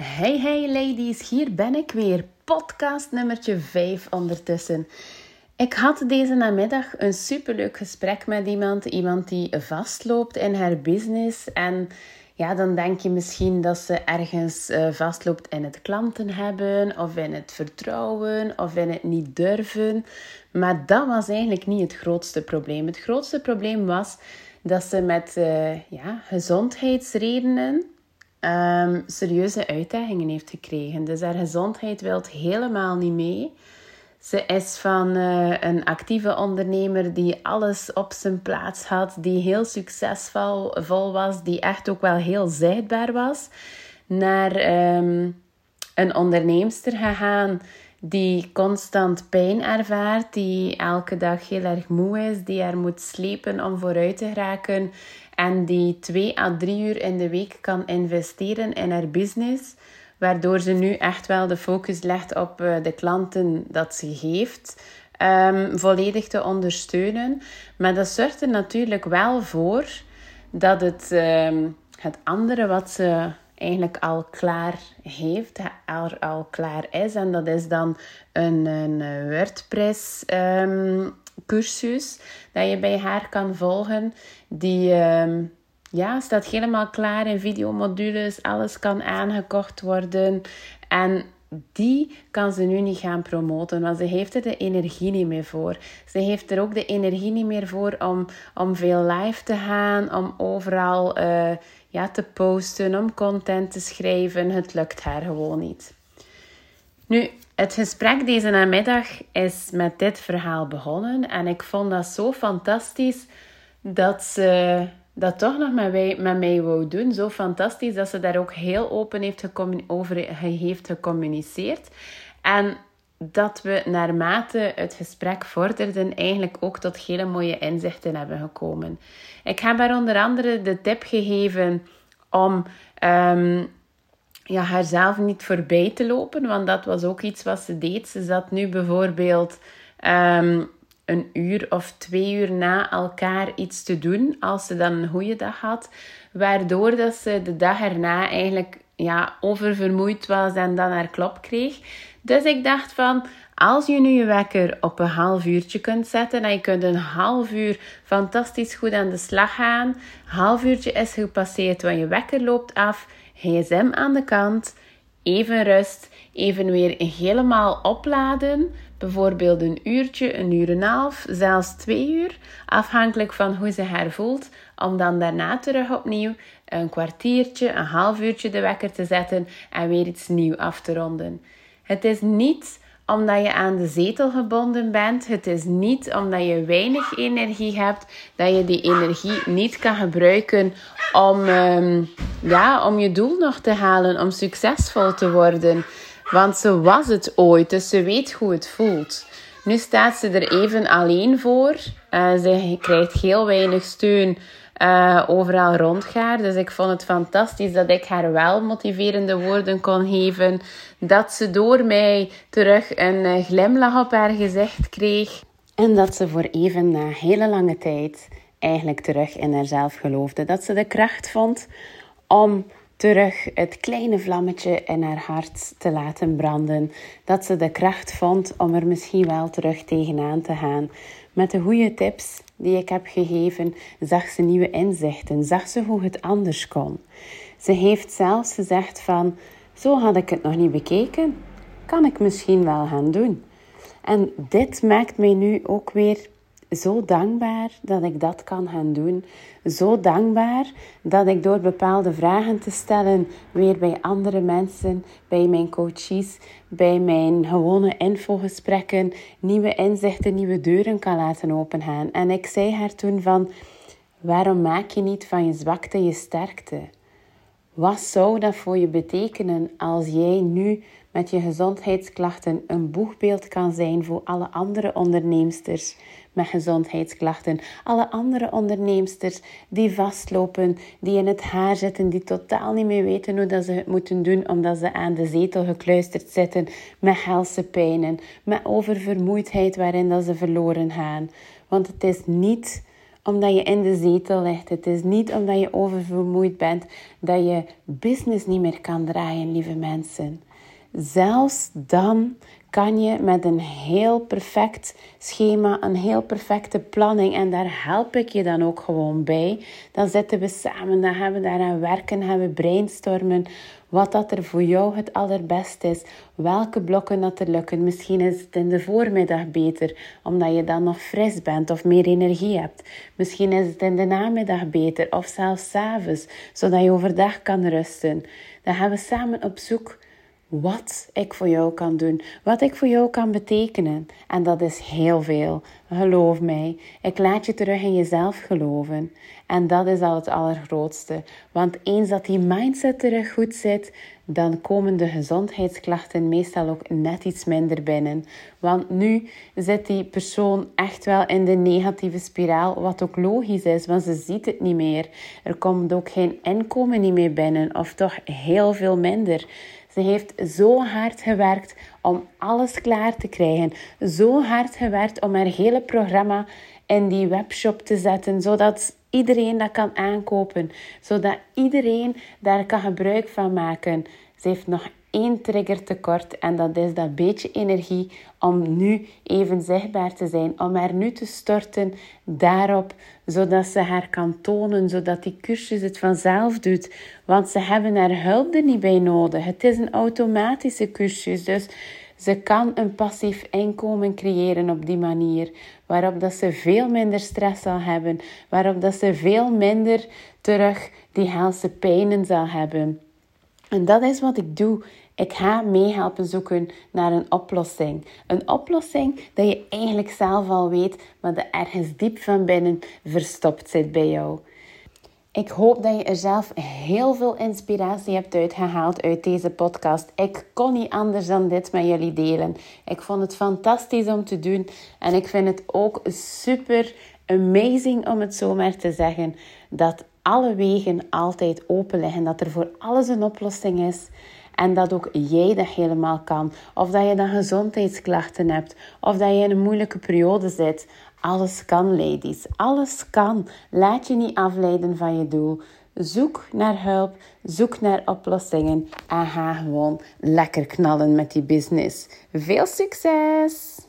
Hey hey ladies, hier ben ik weer. Podcast nummertje 5 ondertussen. Ik had deze namiddag een superleuk gesprek met iemand. Iemand die vastloopt in haar business. En ja, dan denk je misschien dat ze ergens uh, vastloopt in het klanten hebben. Of in het vertrouwen. Of in het niet durven. Maar dat was eigenlijk niet het grootste probleem. Het grootste probleem was dat ze met uh, ja, gezondheidsredenen um, serieuze uitdagingen heeft gekregen. Dus haar gezondheid wil helemaal niet mee. Ze is van uh, een actieve ondernemer die alles op zijn plaats had, die heel succesvol vol was, die echt ook wel heel zichtbaar was, naar um, een onderneemster gegaan die constant pijn ervaart, die elke dag heel erg moe is, die er moet slepen om vooruit te geraken en die twee à drie uur in de week kan investeren in haar business, waardoor ze nu echt wel de focus legt op eh, de klanten dat ze geeft, um, volledig te ondersteunen. Maar dat zorgt er natuurlijk wel voor dat het, um, het andere wat ze eigenlijk al klaar heeft, al, al klaar is. En dat is dan een, een WordPress um, cursus dat je bij haar kan volgen. Die um, ja, staat helemaal klaar in videomodules. Alles kan aangekocht worden. En die kan ze nu niet gaan promoten, want ze heeft er de energie niet meer voor. Ze heeft er ook de energie niet meer voor om, om veel live te gaan, om overal uh, ja, te posten, om content te schrijven. Het lukt haar gewoon niet. Nu, het gesprek deze namiddag is met dit verhaal begonnen. En ik vond dat zo fantastisch dat ze dat toch nog met, wij, met mij wou doen. Zo fantastisch dat ze daar ook heel open heeft over heeft gecommuniceerd. En dat we naarmate het gesprek vorderden eigenlijk ook tot hele mooie inzichten hebben gekomen. Ik heb haar onder andere de tip gegeven om um, ja, haarzelf niet voorbij te lopen, want dat was ook iets wat ze deed. Ze zat nu bijvoorbeeld um, een uur of twee uur na elkaar iets te doen, als ze dan een goede dag had, waardoor dat ze de dag erna eigenlijk ja, oververmoeid was en dan haar klop kreeg. Dus ik dacht van, als je nu je wekker op een half uurtje kunt zetten en je kunt een half uur fantastisch goed aan de slag gaan, half uurtje is gepasseerd, want je wekker loopt af, gsm aan de kant, even rust, even weer helemaal opladen. Bijvoorbeeld een uurtje, een uur en een half, zelfs twee uur, afhankelijk van hoe ze haar voelt, om dan daarna terug opnieuw een kwartiertje, een half uurtje de wekker te zetten en weer iets nieuws af te ronden. Het is niet omdat je aan de zetel gebonden bent. Het is niet omdat je weinig energie hebt dat je die energie niet kan gebruiken om, um, ja, om je doel nog te halen, om succesvol te worden. Want ze was het ooit, dus ze weet hoe het voelt. Nu staat ze er even alleen voor. Uh, ze krijgt heel weinig steun uh, overal rondgaat. Dus ik vond het fantastisch dat ik haar wel motiverende woorden kon geven. Dat ze door mij terug een uh, glimlach op haar gezicht kreeg. En dat ze voor even na hele lange tijd eigenlijk terug in haarzelf geloofde. Dat ze de kracht vond om terug het kleine vlammetje in haar hart te laten branden. Dat ze de kracht vond om er misschien wel terug tegenaan te gaan. Met de goede tips die ik heb gegeven, zag ze nieuwe inzichten, zag ze hoe het anders kon. Ze heeft zelfs gezegd van, zo had ik het nog niet bekeken, kan ik misschien wel gaan doen. En dit maakt mij nu ook weer zo dankbaar dat ik dat kan gaan doen. Zo dankbaar dat ik door bepaalde vragen te stellen weer bij andere mensen, bij mijn coaches, bij mijn gewone infogesprekken, nieuwe inzichten, nieuwe deuren kan laten opengaan. En ik zei haar toen van, waarom maak je niet van je zwakte je sterkte? Wat zou dat voor je betekenen als jij nu met je gezondheidsklachten een boegbeeld kan zijn voor alle andere onderneemsters met gezondheidsklachten, alle andere onderneemsters die vastlopen, die in het haar zitten, die totaal niet meer weten hoe dat ze het moeten doen omdat ze aan de zetel gekluisterd zitten met helse pijnen, met oververmoeidheid waarin dat ze verloren gaan. Want het is niet omdat je in de zetel ligt. Het is niet omdat je oververmoeid bent dat je business niet meer kan draaien, lieve mensen. Zelfs dan kan je met een heel perfect schema, een heel perfecte planning, en daar help ik je dan ook gewoon bij. Dan zitten we samen, dan gaan we daaraan werken, gaan we brainstormen wat dat er voor jou het allerbest is, welke blokken dat er lukken. Misschien is het in de voormiddag beter, omdat je dan nog fris bent of meer energie hebt. Misschien is het in de namiddag beter of zelfs s avonds, zodat je overdag kan rusten. Dan gaan we samen op zoek wat ik voor jou kan doen, wat ik voor jou kan betekenen. En dat is heel veel. Geloof mij, ik laat je terug in jezelf geloven. En dat is al het allergrootste. Want eens dat die mindset terug goed zit, dan komen de gezondheidsklachten meestal ook net iets minder binnen. Want nu zit die persoon echt wel in de negatieve spiraal, wat ook logisch is, want ze ziet het niet meer. Er komt ook geen inkomen niet meer binnen, of toch heel veel minder. Ze heeft zo hard gewerkt om alles klaar te krijgen. Zo hard gewerkt om haar hele programma in die webshop te zetten, zodat iedereen dat kan aankopen, zodat iedereen daar kan gebruik van maken. Ze heeft nog één trigger tekort en dat is dat beetje energie om nu even zichtbaar te zijn, om haar nu te storten daarop, zodat ze haar kan tonen, zodat die cursus het vanzelf doet. Want ze hebben haar hulp er niet bij nodig. Het is een automatische cursus, dus ze kan een passief inkomen creëren op die manier, waarop dat ze veel minder stress zal hebben, waarop dat ze veel minder terug die helse pijnen zal hebben. En dat is wat ik doe. Ik ga meehelpen zoeken naar een oplossing. Een oplossing dat je eigenlijk zelf al weet, maar dat ergens diep van binnen verstopt zit bij jou. Ik hoop dat je er zelf heel veel inspiratie hebt uitgehaald uit deze podcast. Ik kon niet anders dan dit met jullie delen. Ik vond het fantastisch om te doen en ik vind het ook super amazing om het zo maar te zeggen dat alle wegen altijd open liggen, dat er voor alles een oplossing is. En dat ook jij dat helemaal kan. Of dat je dan gezondheidsklachten hebt. Of dat je in een moeilijke periode zit. Alles kan, ladies. Alles kan. Laat je niet afleiden van je doel. Zoek naar hulp, zoek naar oplossingen en ga gewoon lekker knallen met die business. Veel succes!